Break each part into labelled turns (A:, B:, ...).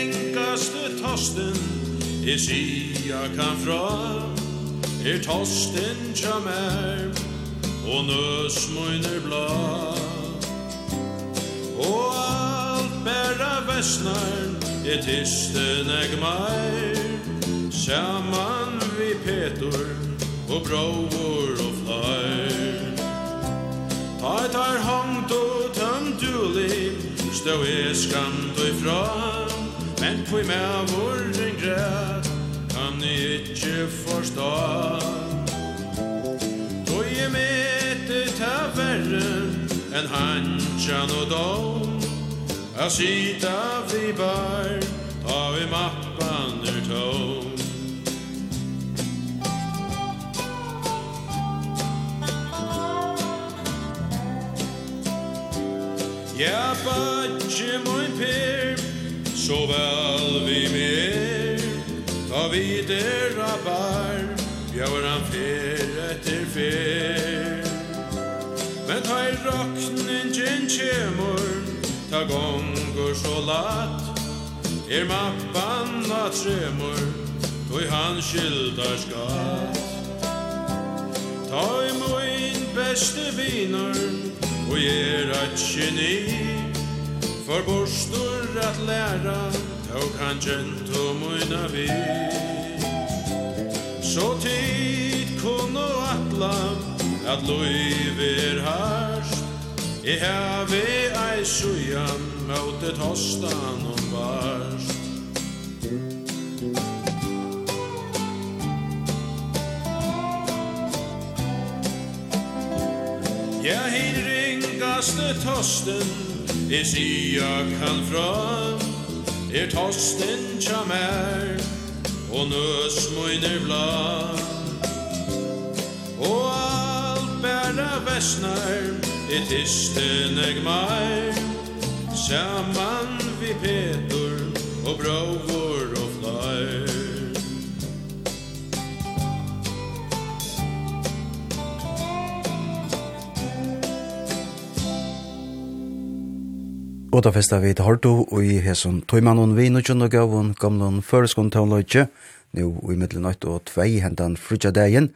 A: ringaste tosten I sia kan fra. Er tosten tja mer Og nøs møyner bla Og alt bæra vestnar Et tisten eg meir. Saman vi petur Og brovor og flair tar hongt og tømt ulim Stå e skamt og ifra Men tui med vår græt Kan ni ikkje forstå. Tui er mette ta verre En hansjan og dom A sita vi bar Ta vi mappan ur tom Ja, badje moin per så väl vi mer Ta vi der rabbar Bjauer han fer etter fer. Men ta i rakningen kjemur Ta gonger så lat Er mappan a tremur Toi han skyldar skatt. Ta i moin beste viner Og er at geni For borstor for at læra Tog han kjent og møyna vi Så tid kun og atla At loiv er harst I hevi ei sujan Møte tostan og varst Ja, hin ringaste tosten Det sier kan fra Er tosten tja mer Og nøs møyner bla Og alt bæra vestnar I tisten eg mer Saman vi Petur Og brau Og
B: da festa vi til Horto og i hesson tøymanon vi nødgjønne gavon gamlon føreskon tøvnløytje, nu i middelnøyt og tvei hentan frutja dagen,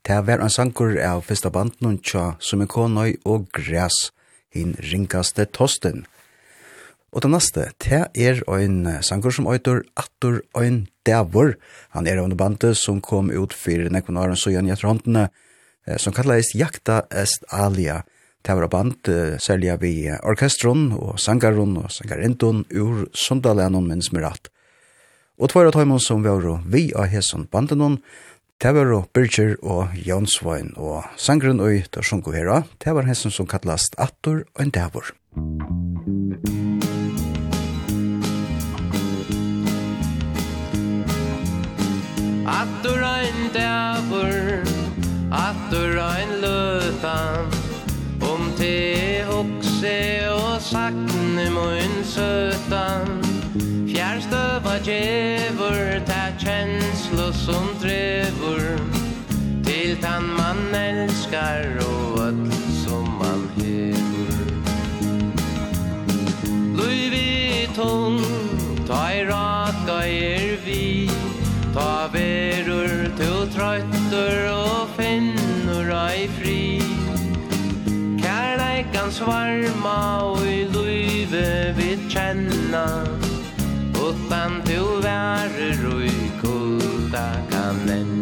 B: til hver en sankur av festa banden tja sumikonøy og græs, hin ringaste tosten. Og det neste, til er en sankur som øytor Atur Øyn Davor. Han er under bandet som kom ut for nekvonaren Søyan etterhåndene, som kallades Jakta Est Alia. Det var band uh, særlig vi orkestron og sangaron og sangarenton ur Sundalenon minns med rett. Og tvær av tøymon som var vi av hesson bandenon, det var Birger og Jonsvein og sangren og ytter sjunko hera, det var hesson som kallast Attor og en Davor.
C: Attor og en Davor, Attor og en løtan, te hokse og sakne mun søtan. Fjærstøva djevur, ta kjenslo som drevur. Til tan man elskar og öll som man hevur. Luivi tung, ta i raka er vi Ta verur, tu trøytur og hans varma og i luive vi kjenna Utan du værer og i kulda kan enda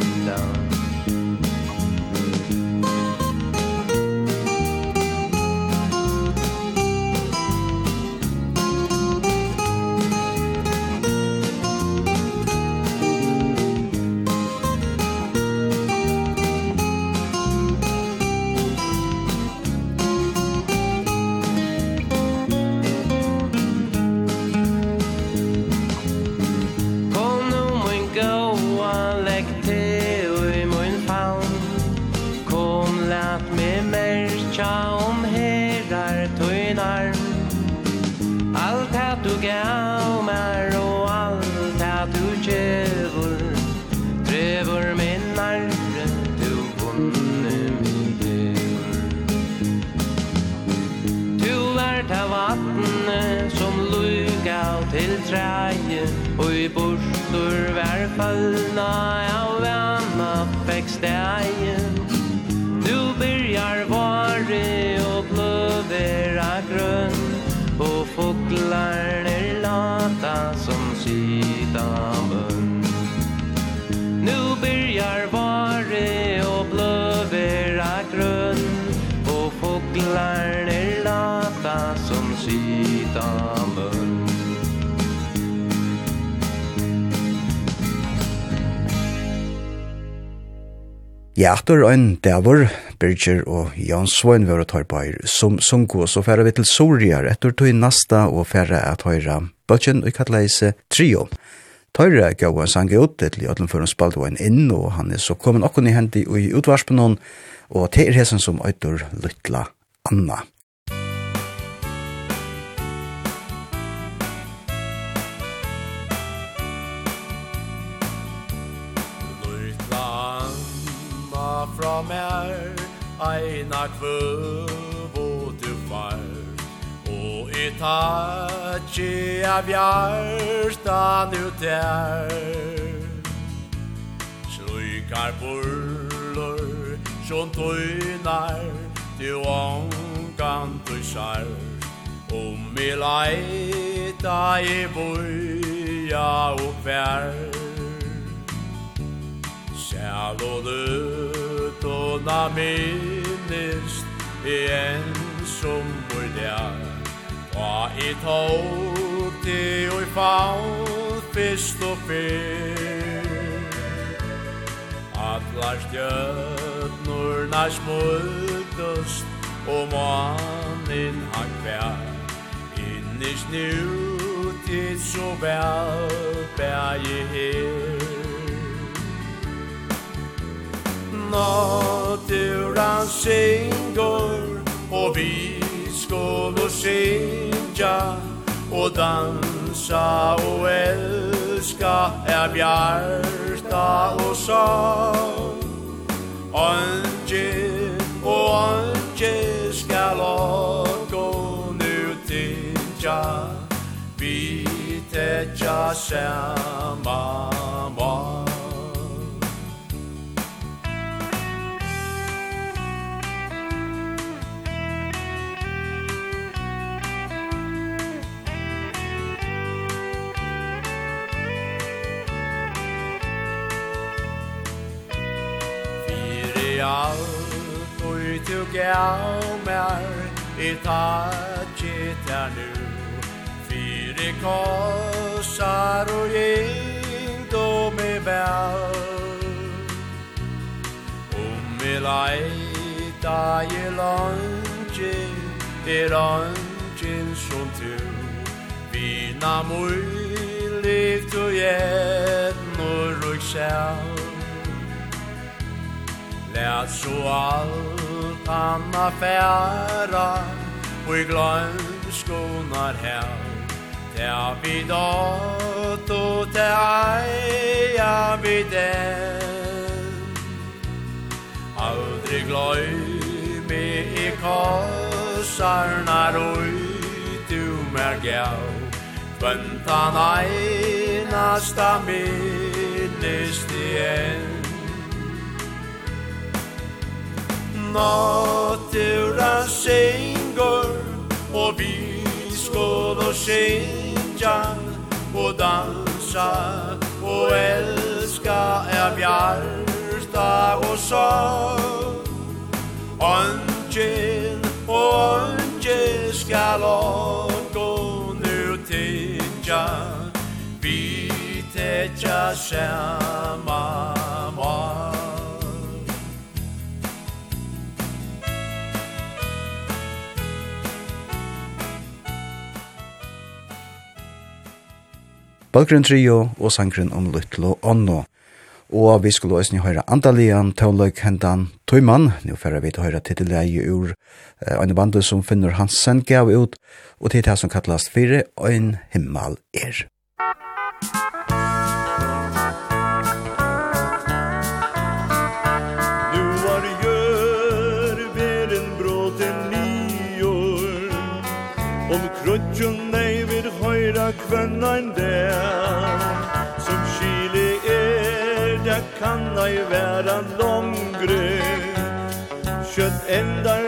C: stegen Nu byrjar vare och blöver Og Och er lata som sidan Gjertor og
B: en dævor, Birger og Jan Svoin var på her, som sunko, så færa vi til Soria, etter tog nasta og færa at høyra bøtjen og kattleise trio. Tøyre gav en sang ut til Jødlen før han spalte en inn, og han er så kommet okken i hendi i utvarspenon, og til er hesen som øyder Lytla Anna.
D: mer Eina kvövo du far. Og i tatsi av hjertan nu der Slukar burlor Sjån tøynar Du ångan du sar Om i leita i boja og vær Kjærlånet og na minnest i en som mor der Hva i tog til og i faun fyrst og fyrst Atlar stjøtnorna smultust og mannen han kvær Innis nu tid så vel bær i her. natt ur hans sängor Och vi skulle sjunga och dansa og elska Er bjarta og sång Ange og ange ska nu tinja Vi tetja samma mat. gav mer i atjet er nu Fyre korsar og gjengdom me veld Om me leita i lange er angen som tu Vina mulig tu gjednor og sjel Lät så allt anna færa Og i glønskonar her. Tær vi dot og tær eia vi den. Aldri gløymi i korsarnar ui du mer gau. Bøntan einasta minnist i enn natura sängår Och vi skål og sänja Och dansa och elska er bjärsta och sorg. Ongen och ongen skal avgå Nu tinja Vi tetja samma morg
B: Balkgrunn Trio og sangren om Lytlo Onno. Og vi skulle også høre Andalian, Tøvløk, Hentan, Tøyman. Nå får vi til å høre tittelegi ur uh, en band som finner Hansen gav ut, og til det som kallast Fire, Øyn himmel er.
E: Musikk de gröt Kött endar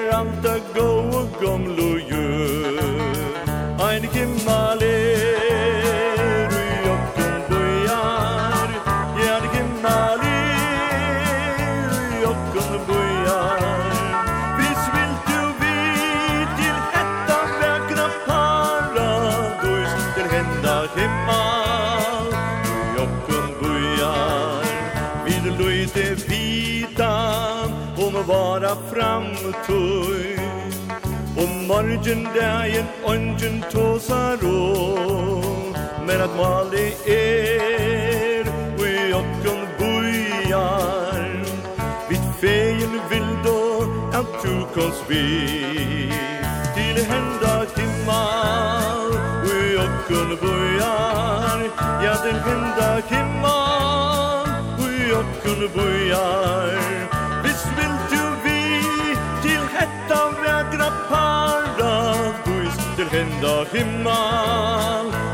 E: tøy. Og morgen dagen ongen tåsar å Men at mali er Ui okkun bujar Vitt feien vil då At du kons vi Til henda himmel Ui okkun bujar Ja, til henda himmel Ui okkun bujar kinder himmel.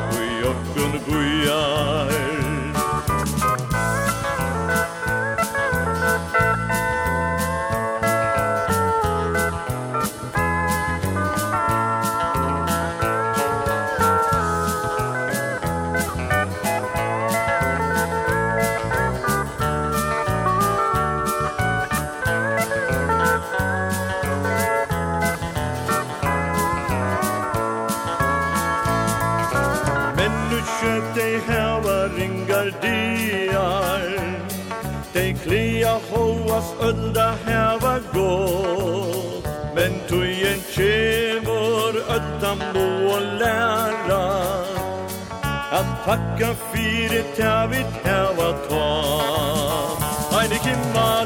E: utan må lära Att tacka fyrir det jag vet jag ta Hej det kimmar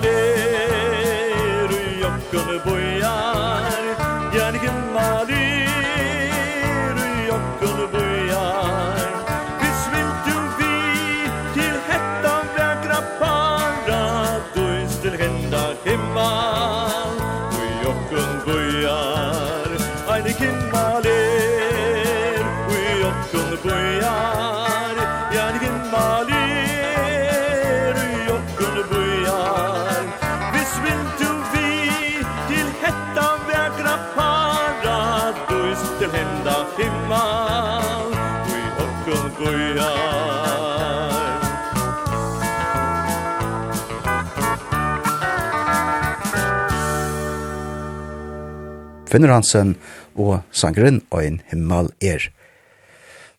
B: Finnur Hansen og sangren Ein himmel er.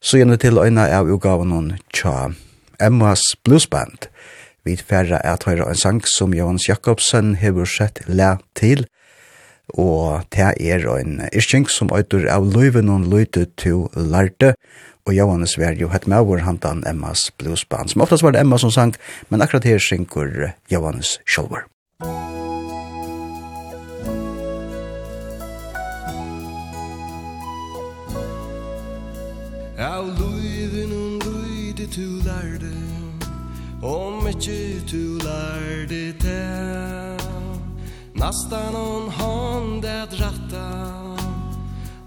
B: Så gjerne til øyna av ugaven hon tja Emmas Bluesband. Vi færre er at høyre en sang som Johans Jakobsen hever sett le til, og det er en iskjeng som øyder av løyven og løyte til lærte, og Johannes var jo hett maur handan Emmas bluesband, som oftast var det Emma som sang, men akkurat her synker Johannes Kjolvar.
F: Av luiven og luide tu lærde, om ikkje tu lærde te, nastan on hånd et rattan,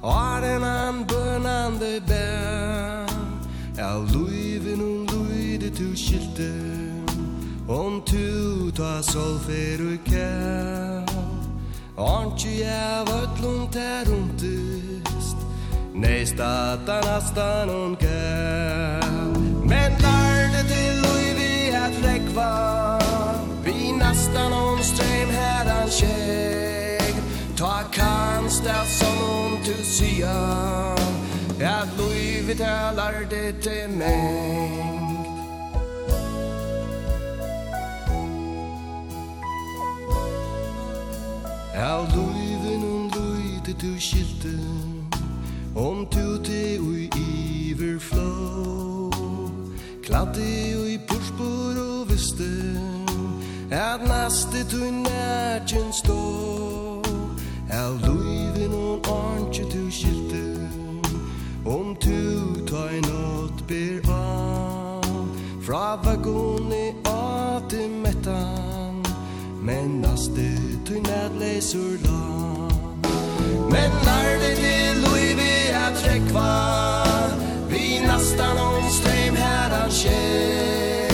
F: Ardenen bønande bær Er luiven un luide tu skilte Om tu ta solfer u kær Antje jeg vøtlun ter untist Nei statan astan un kær Men lærde til luivi at rekva Vi nastan on streim her an skjer Ta kanstad som hon till sian Att livet talar det till mig Al luiven und luite du skilte Om tu te ui iver flow Kladde ui pushpur og viste At naste tu nærkjen stå Av luivin on orntje tu skilte Om tu ta i nåt ber an Fra vagoni av til mettan. Men naste tu ned lan Men lærde til luivi er trekva. Vi nastan om streim her an skjeg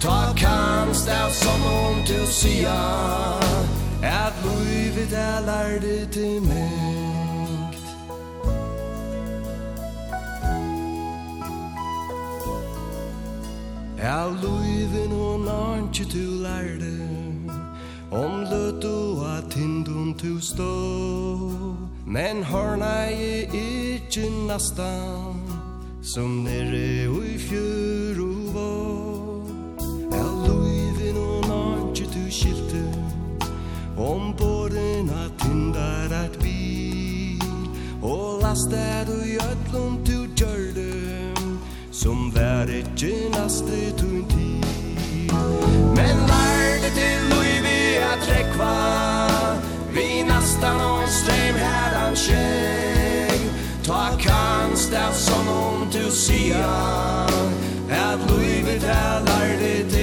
F: Ta kanst av som om tu sia Er dalar dit i mängd Er luivin hon arnti tu lærde Om løt du at hindun tu stå. Men horna i ikkje nastan Som nere ui fjur og uvå Er luivin hon arnti tu skilte Om bådena tindar at vi Og lastar du jötlund du gjörde Som vær ikkje naste tun ti Men lærde til luivi at trekva Vi nastan on streim her an tjeg Ta kanst av om tu sia At luivi ta lærde til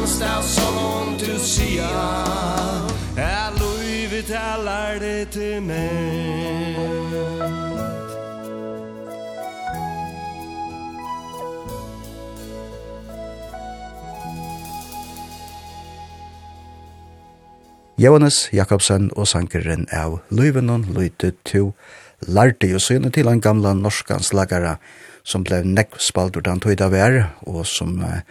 F: kjenst av sånn du sia Er loivet talar det til meg.
B: Johannes Jakobsen og sankeren av Løyvenon løyte to lærte jo syne til en gamla norskans lagare som ble nekk spalt den tøyda vær og som eh,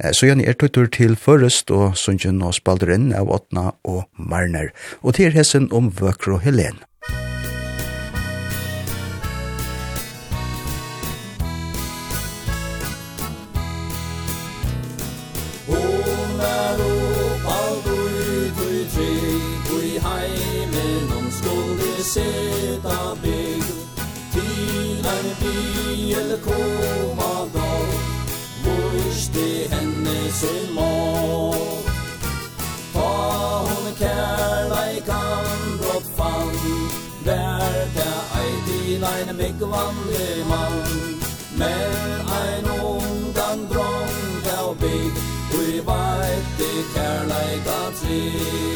B: Så gjerne er tøytur til først, og sunnkjen og spalder inn av Åtna og Marner. Og til hessen om Vøkro Helen.
G: ein mikvandi mann. Men ein ungan drong av bygg Ui veit i kærleika trik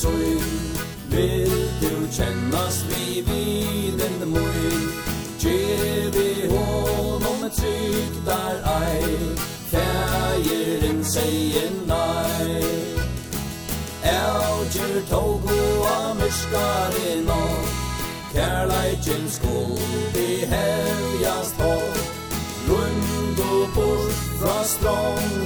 G: syn Vil du kjennas vi vinen moin Gjer vi honom et syk der ei. Fægeren seier nei. Elger tog hoa myrskar i nå Kærleikin skuld i hevjast håll Rund og bort fra strong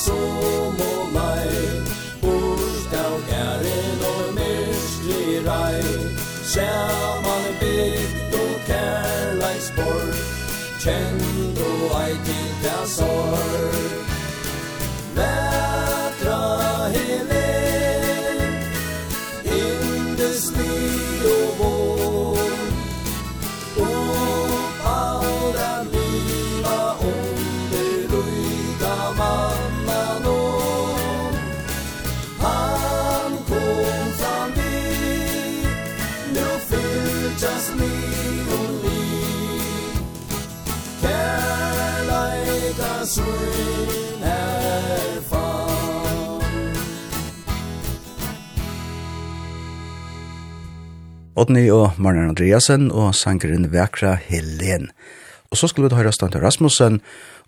G: coração svin er fan
B: Odni og Marnar Andreasen og sangeren Vekra Helen. Og så skulle vi høyre Stante Rasmussen,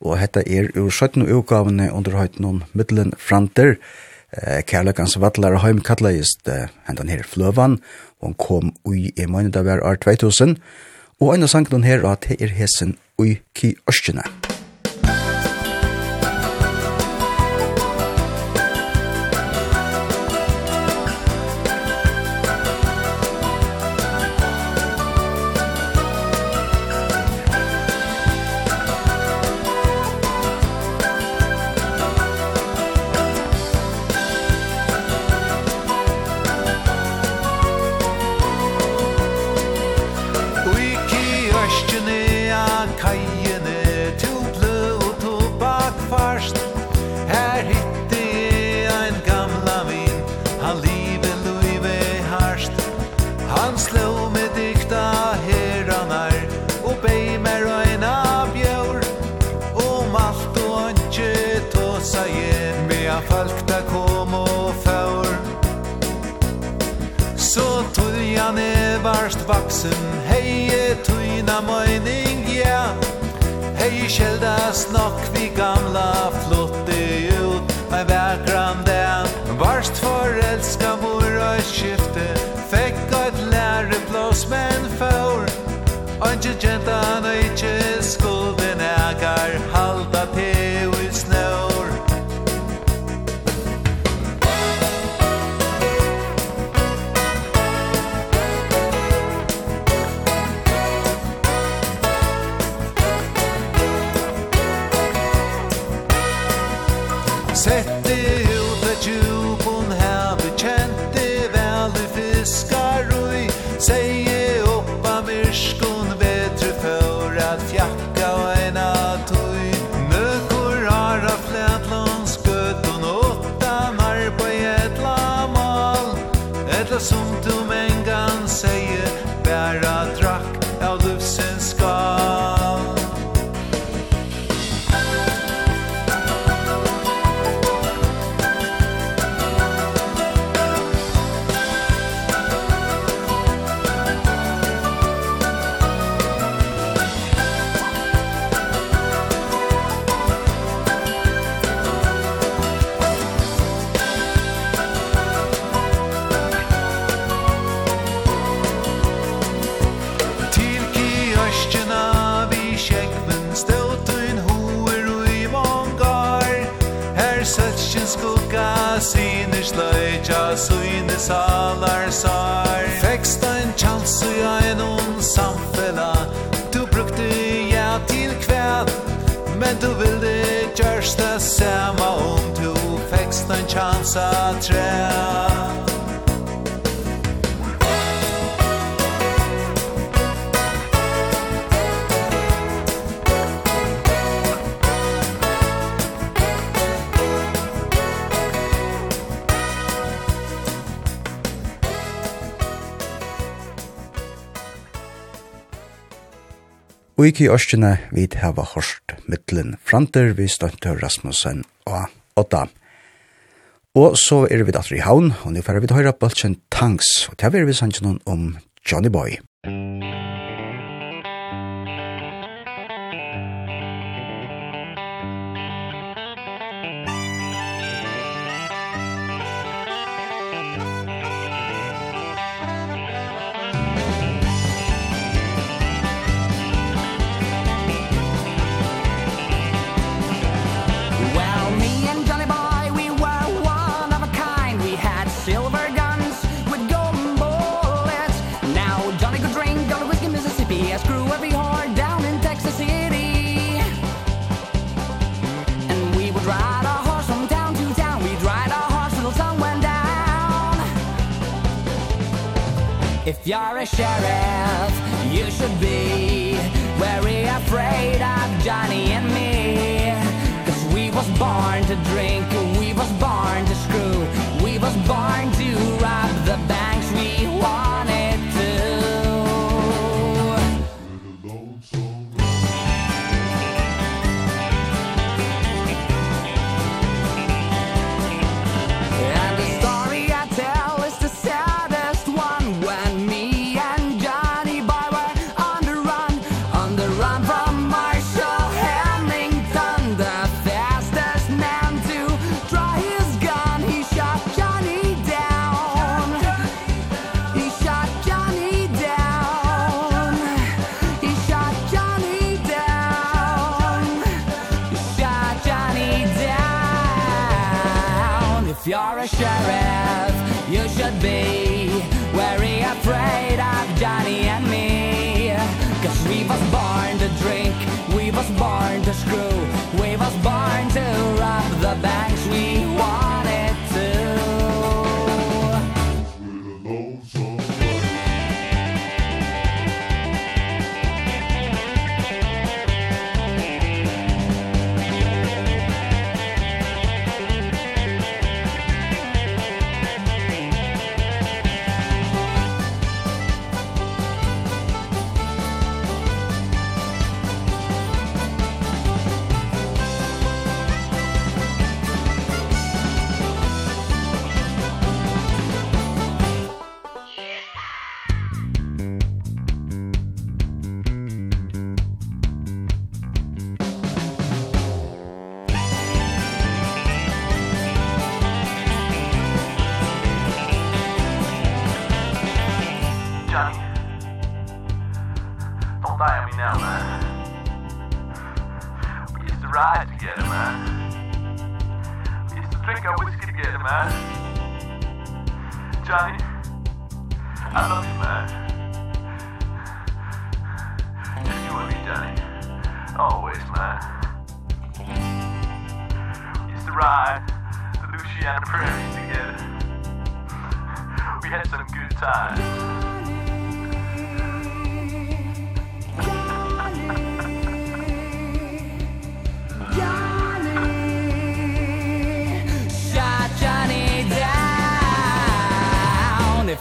B: og hette er ur 17. utgavene under høyten om middelen Franter. Eh, Kærløkans vattler og heim kattleist eh, hentan her Fløvan, og han kom ui i måned av hver år 2000. Og en av sangen her er at her er hesen ui ki
H: ørskjene. Musikk Sanki cetana içe samma om du fäxt en chans
B: att träna. Uiki Ørskjene vid heva hårst mittlen franter vi stønte Rasmussen og Odda. Og så er vi datter i havn, og nå færre vi til høyre bøltjen Tanks, og til vi er vi sannsyn om Johnny Boy.
I: If you're a sheriff, you should be Very afraid of Johnny and me. Cause we was born to drink, we was born to screw We was born to rob the bank. a sheriff. You should be Very afraid of Johnny and me. Cause we was born to drink We was born to screw.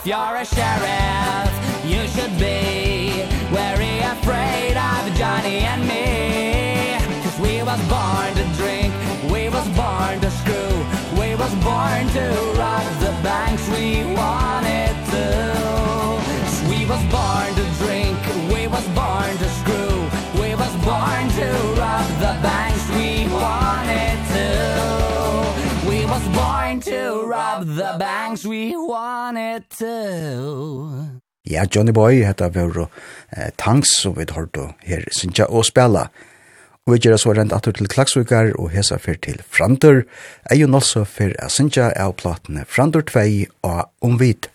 I: if you're a sheriff you should be wary afraid of Johnny and me. Cuz we was born to drink we was born to screw we was born to rob the banks we wanted to. So we was born to drink we was born to screw we was born to rob the banks was born to rob the banks we wanted to
B: Ja, Johnny Boy, hetta var eh, tanks som vi hørte her, synsja og spela. Og vi gjør så rent atter til Klagsvikar og hesa fyr til Frandur. jo også fyr a synsja av platene Frandur 2 og Omvid.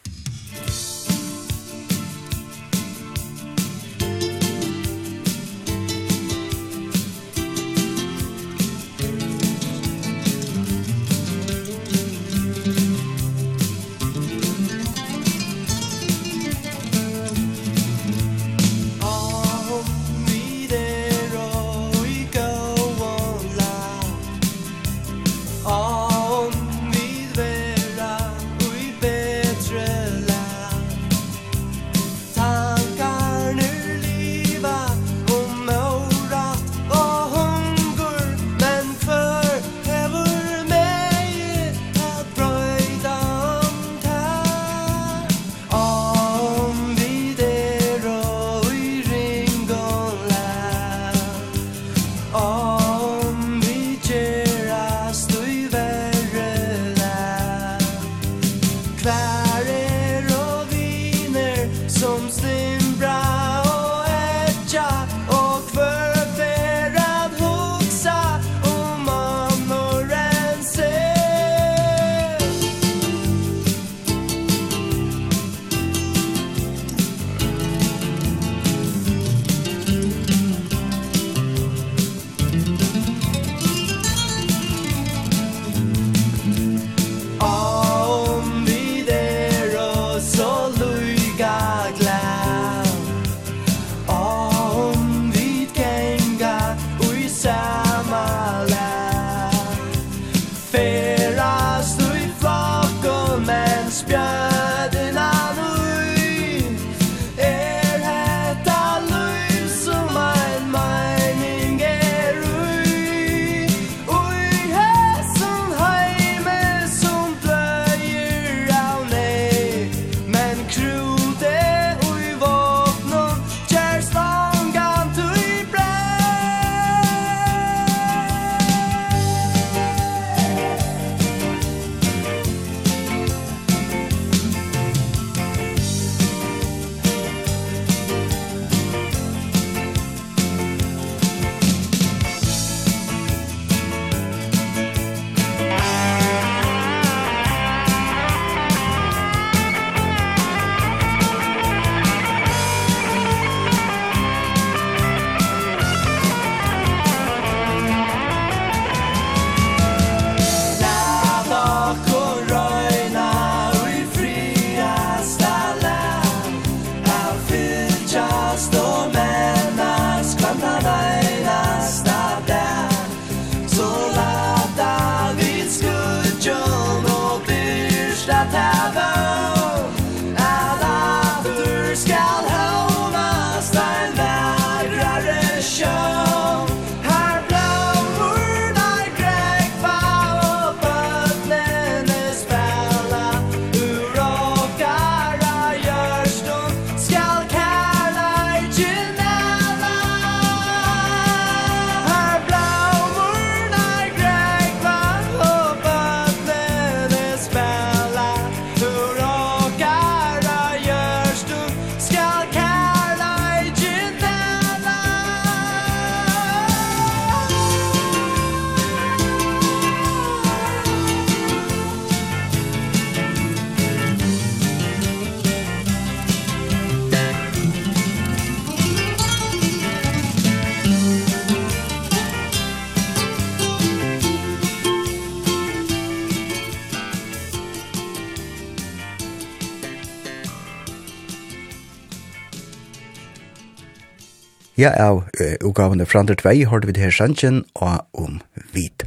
B: Ja, av utgavene fra andre tvei har vi det her sannsjen og om hvit.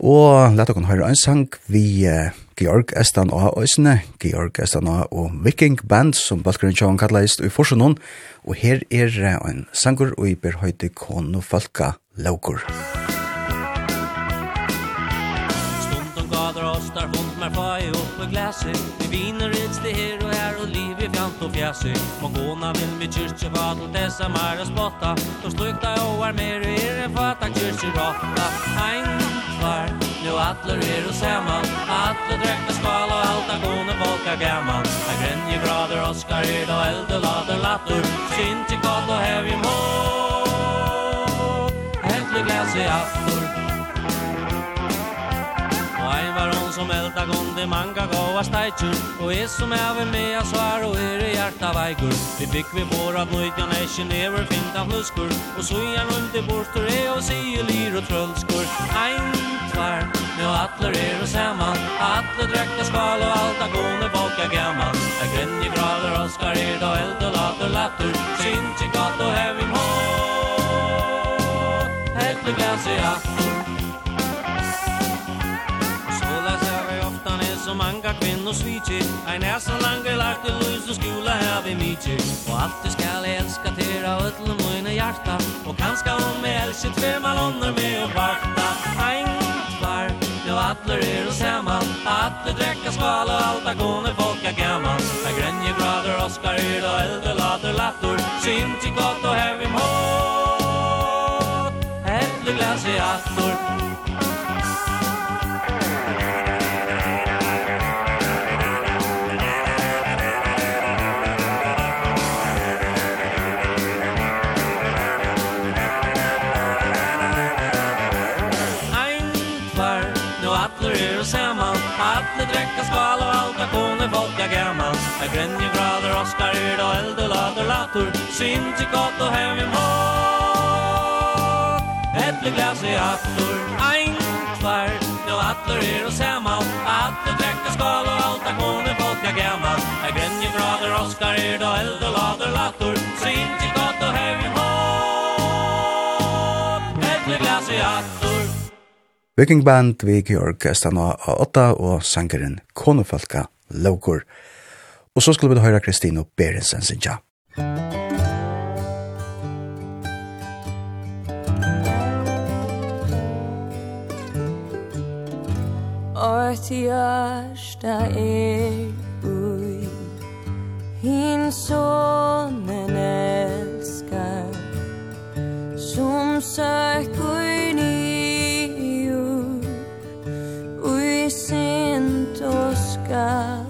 B: Og lett dere høre en sang vi uh, Georg Estan og Øsne, Georg Estan og Viking Band, som Balkgrunn Tjavn kallet i Forsjonen. og her er uh, en sanger og i berhøyde Kono Falka Laugur.
D: Musikk fjæsøy Vi viner et det her og her og liv i fjant og fjæsøy Må gåna vil vi kyrkje va til dessa mer og spotta. Då slukta og er mer og er en fatta kyrkje råtta Ein tvar, nu atler er og sema Atler drekne skala og alta er gående folk er gammal Ein grenje grader, oskar er da elde lader latter Sint i kall og hev i mål Hentle glas i aftur. som elda gonde manga gaua steitur. Og er som er vi med oss svar og er i hjarta veikur. Vi bygg vi båra nøytjan er kinever finta fluskur Og så er rundt i borster er og sier lir og trøllskur. Ein tvar, nu atler er og saman. Atler drekka skal og alta gone folk er gammal Jeg grenni grader oskar er da eld og later latter Sinti gatt og hevim hå Helt i glas i aftur. han er så mange kvinner svitje. Ein er så lange lagt i lys og skula her ved mitje. Og alltid skal jeg elska til av ötlu mine hjarta Og kanska om jeg elsker tve malonner med og barta. Ein tvar, ja atler er hos hemma Atler drekka skala og alta kone folk er gammal Er grenje grader, oskar er og eldre later latter. I gott og hevim hårt Etter glas i atler Sint i gott og hev i mål Epleglas i attor Ein, tvær nu aftur er og samal Aftur drekka skal og alt er kone folk er gammal Er grenje grader oskar er da eld og lader lator Sint i gott og hev i mål Epleglas i attor
B: Viking Band, vi Georg og A8 og sangeren Konefalka Logur. Og så skulle vi høre Kristino Berensen sin ja.
J: Vårt hjärsta er ui Hin sonen älskar Som söker ni Ui sint och skall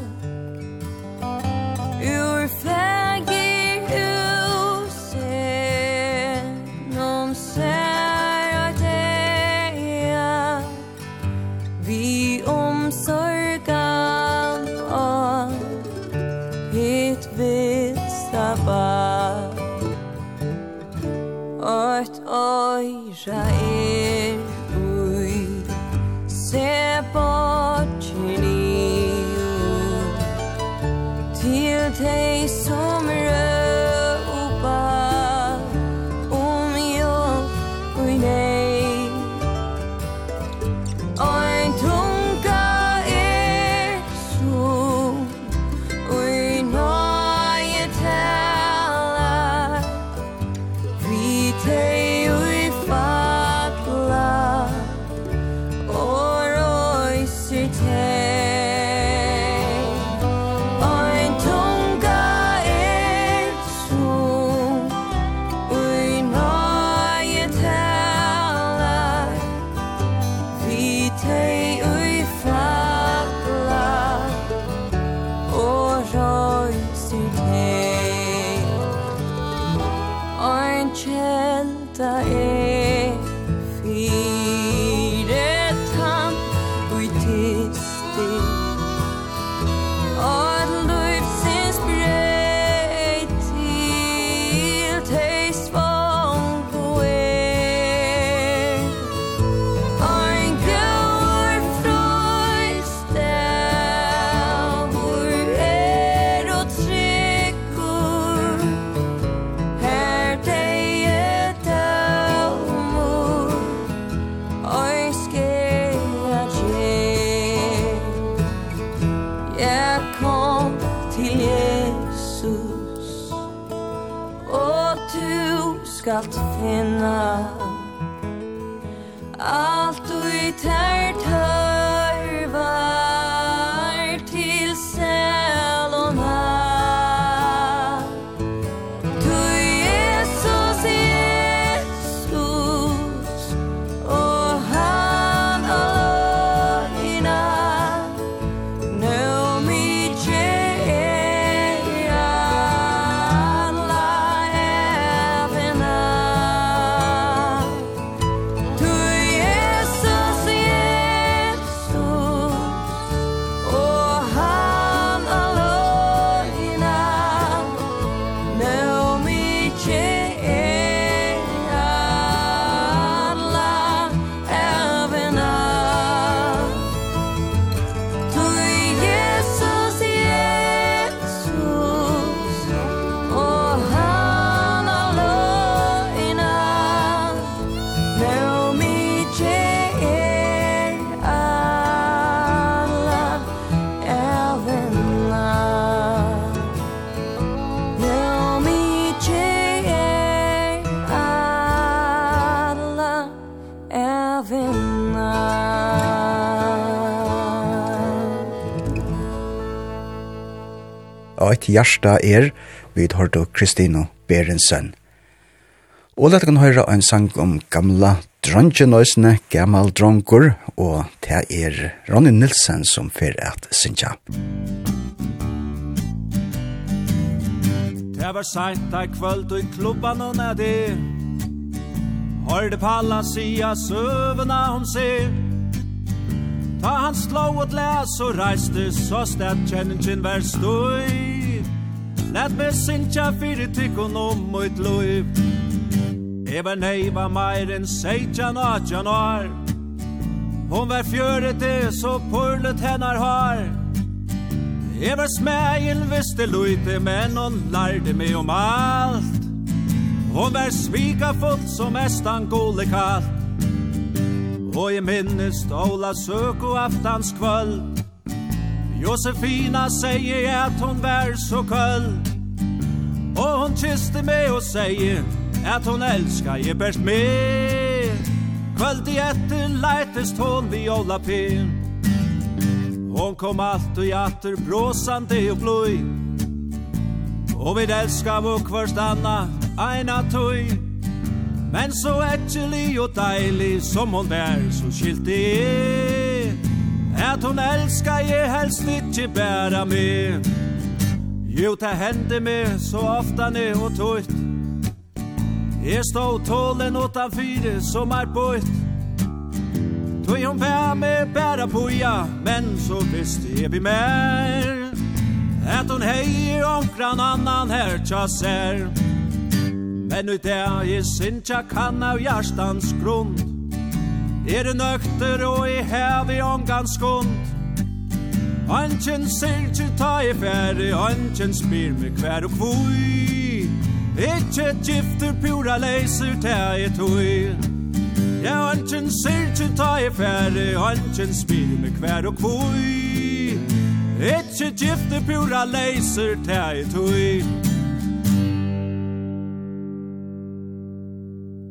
B: mitt hjärsta er, vid hørte Kristino Berensen. Og lett kan høre en sang om gamla dronjenøysene, gammal dronkur, og det er Ronny Nilsen som fer at synja.
K: Det var sent ei kvöld og i klubban og nedi Hørde palla sia søvna om seg Ta han slå og glas og reiste så stedt kjenningen vær støy Lät mig sinja fyrir tykkun om mitt loiv Eva neiva meir enn seitjan atjan år. Hon var fjøret det så purlet hennar har. Eva smägen visste lojte men hon lærde meg om alt. Hon var svika fullt som mestan gole kallt Og jeg minnes Ola søk og aftanskvöld Josefina säger att hon var så kall Och hon kysste mig och säger att hon älskar je bäst med Kvöld i etter lätest hon viola pin Hon kom allt och jatter bråsande och blöj Och vi älskar vår kvörst anna eina tøy. Men så ätjelig og deilig som hon vær så skilt det At hon elskar je helst ikkje bæra med. Jo, det hender mig så ofta ne og tøyt. Jeg stod tålen utan fyre som er bøyt. Tøy hon bæra med bæra boja Men så visst jag vi mer. At hon hejer omkran annan her tja ser. Men ut det i synsja kan av hjärstans grund. Er nøkter og i hev i ångan skund? Anken ser ikke ta i færre Anken spyr me kvær og kvui. Ikke gifter pura leiser ta i tui. Ja, anken ser ikke ta i færre Anken spyr me kvær og kvui. Ikke gifter pura leiser ta i tui.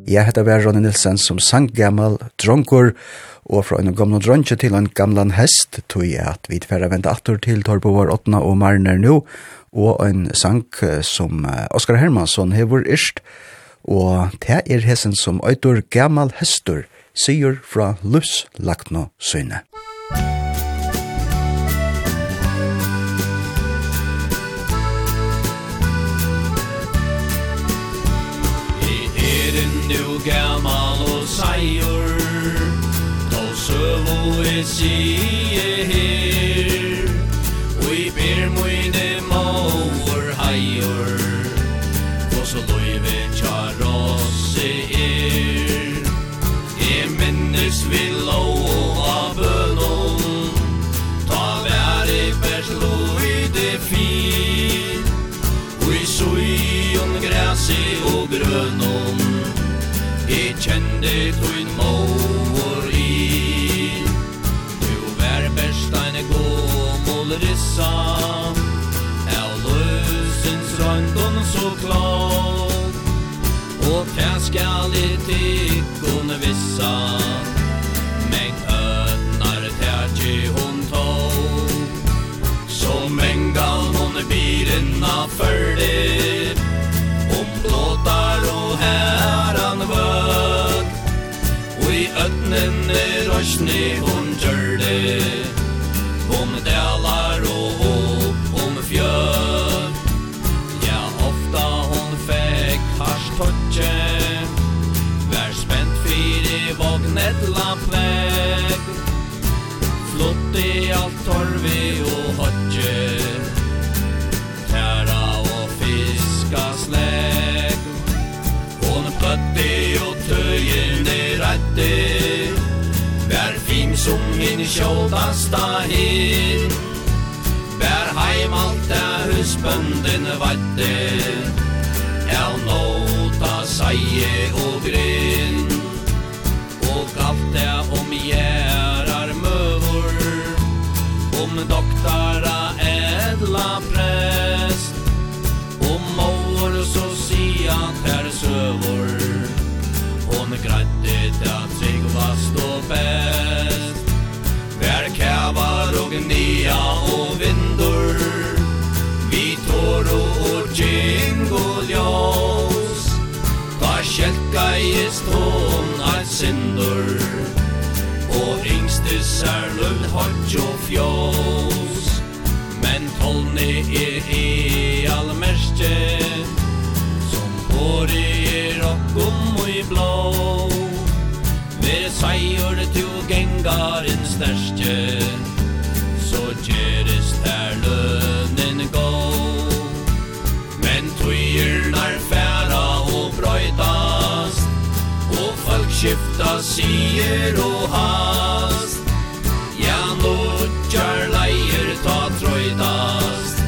B: Jeg heter Vær Ronny Nilsen som sang gammel dronkor, og fra en gamle dronkje til en gamlan hest, tog jeg at vi tverre vente atter til Torbo var 8 og Marner nå, og en sang som Oskar Hermansson hever erst, og det er hessen som øyder gammel hester, sier fra Lus Lagno Søyne.
G: Musikk seier Då søvo e sie det tog mor i. Du vær besteine gå mol rissa. Er løsens røndon Og kær skal i tikkone vissa. sne som hin sjåldasta her Bær heim alt der husbønden vatte Er nåta seie og gre sist hon ein sindur Og yngstis er lull hodj og fjós. Men tolni er i allmerste Som håre er okkum og i blå Ver seier til gengaren stærste Så gjeres der lønnen går skifta sier og hast. Ja, nodjar leier ta trøydast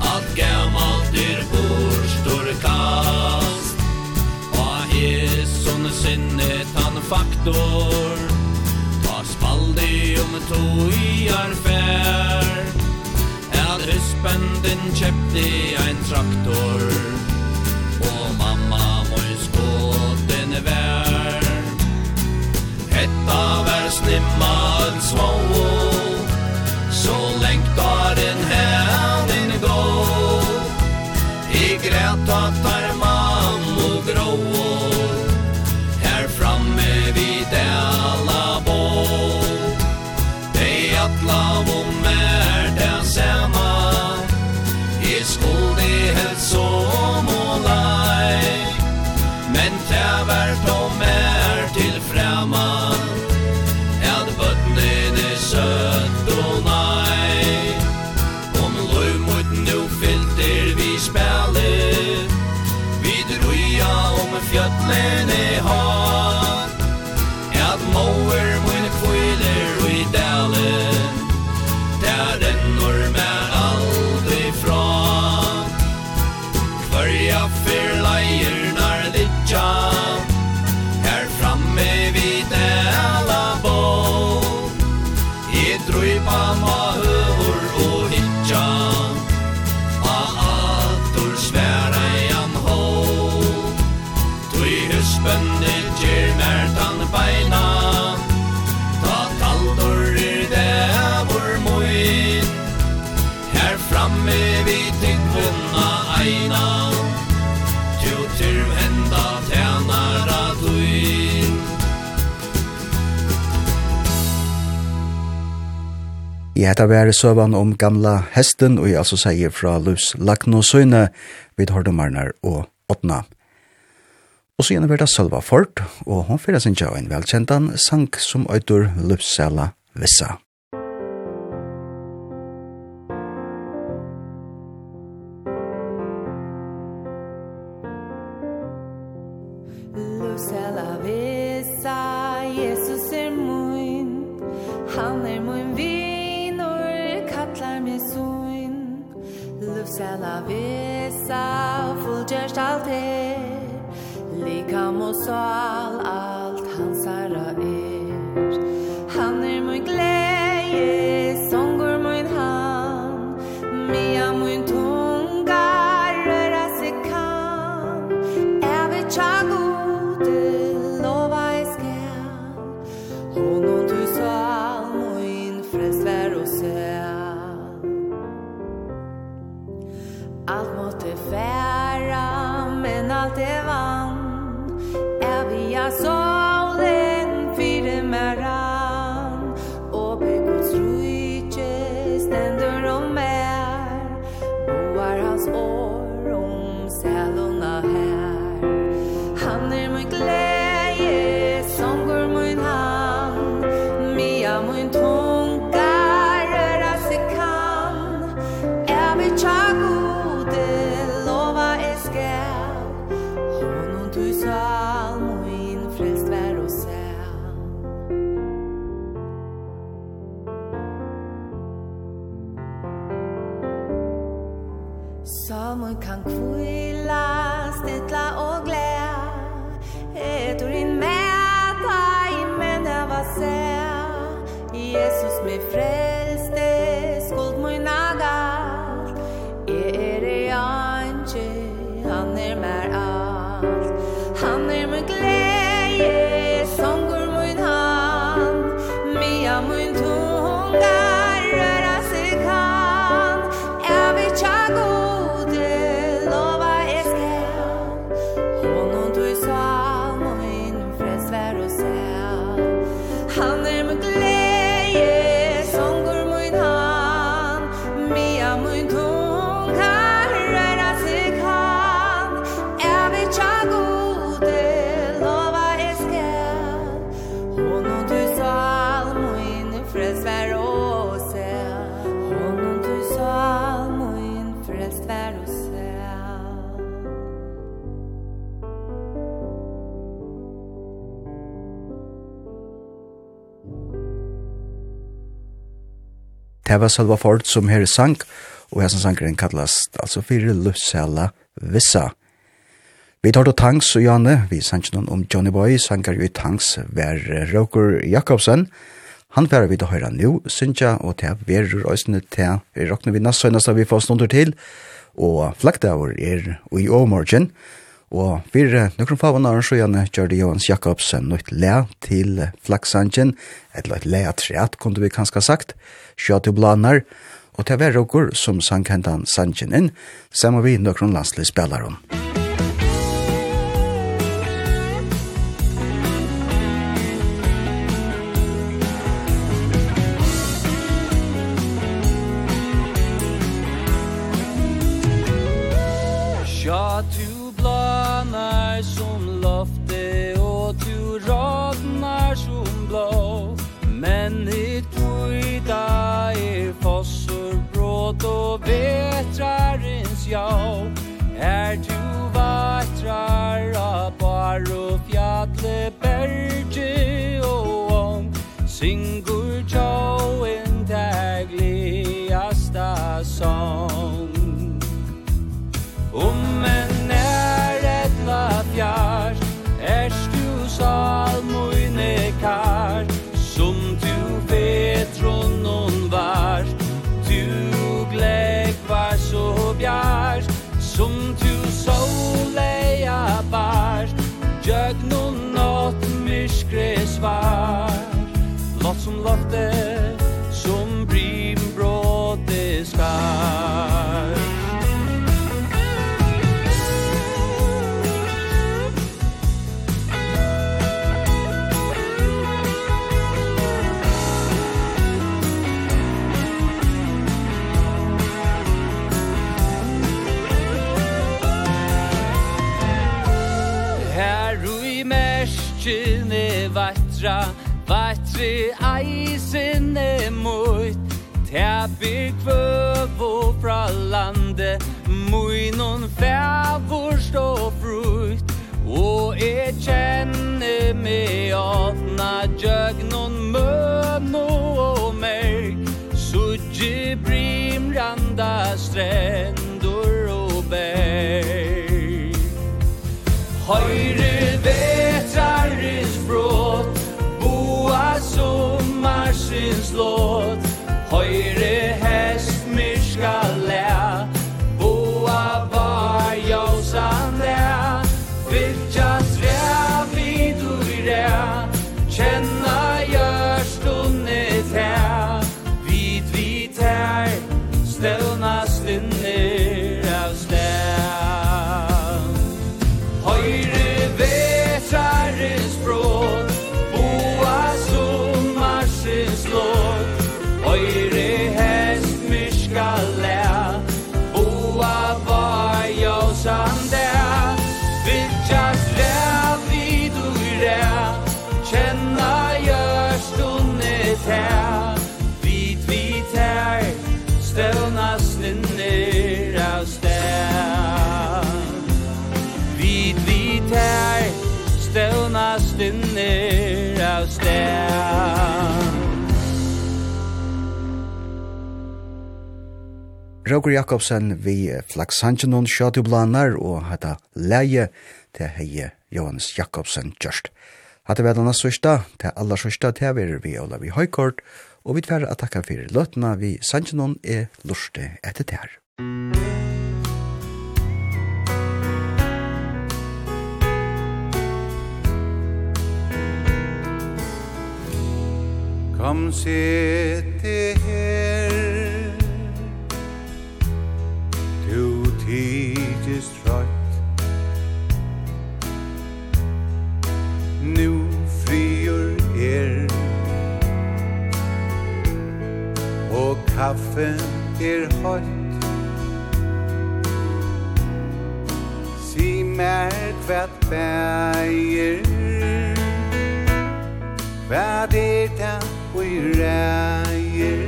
G: At gammalt er borstor kast. Og jesson sinnet han faktor. Ta spaldi om toiar fær At husbanden kjepte ein traktor. Hetta vær snimma en svå Så lengt var en hævn gå I græt at tar mann og grå Her framme vi dela bo Dei atla om er den sema I
B: skål Hetta væri søvan om gamla hesten, og jeg altså sier fra Lus Lagno Søyne, vid Hordomarnar og Åtna. Og så gjerne var Sølva Fort, og hun fyrir sin tja en velkjentan sang som øytur Lupsela Vissa.
L: og sa
B: Det var Salva Ford som her sang, og hessen sangren kallast altså fyrir Lucella Vissa. Vi tar då Tanks og Janne, vi sang noen om Johnny Boy, sangar jo i Tanks, ver Roker Jakobsen. Han færer vi til høyra nu, synsja, og til verur òsne til vi råkner vi nassøgnast vi får stundur til, og flaggdavur er i åmorgen, og Og for noen favonar så gjerne gjør Johans Jakobsen noe le til Flaksangen, eller et le treat, kunne vi kanskje sagt, sjøt til blanar, og til hver som sang hentan sangen inn, sammen vi
D: noen landslige spillere om. sång Om en er etla fjars Erst du salmoine kar Som du petron non var Du glegg var så bjars Som du soleia bar Jögnon nåt myskre svar. Lott som loftet og frukt Og jeg kjenner meg åpna djøgnon møn og merk Sudje brimranda strendur og berg Høyre vetraris brot Boa sommarsins låt. Høyre
B: Roger Jakobsen vi Flaxangenon Shadublanar og hata leie til heie Johannes Jakobsen just. Hatta vi denne sørsta, til allar sørsta til vi vi Ola vi Høykort, og vi tverre at takka fyrir løtna vi Sangenon er lurste etter tær.
H: Kom sitte her tidigt trött Nu frier er. Og kaffe er høyt Si mer kvart bæger Hva er det vi reier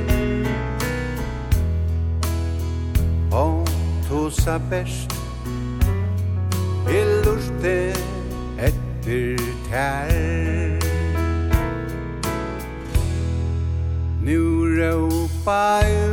H: Og tosa best. Jeg lurte etter tær. Nu råpa ut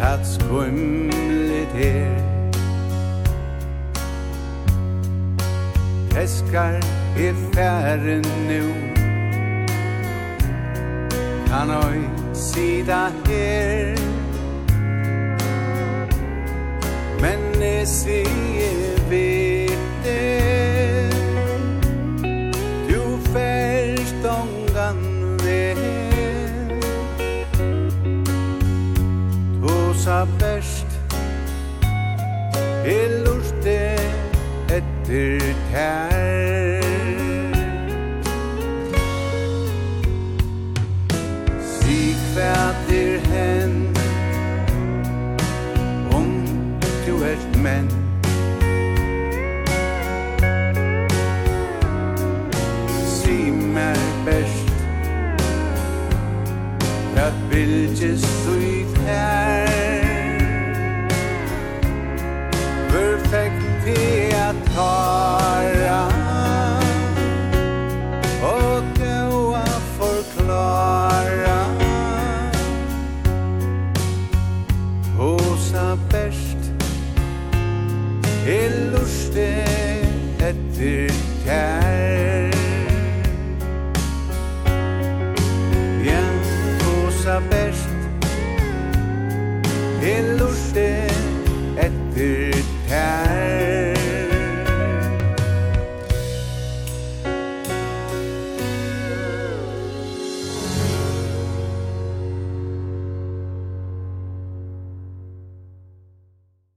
H: at skumlet her. Teskar er færen nu Kan oi sida her. Men ne se etter tær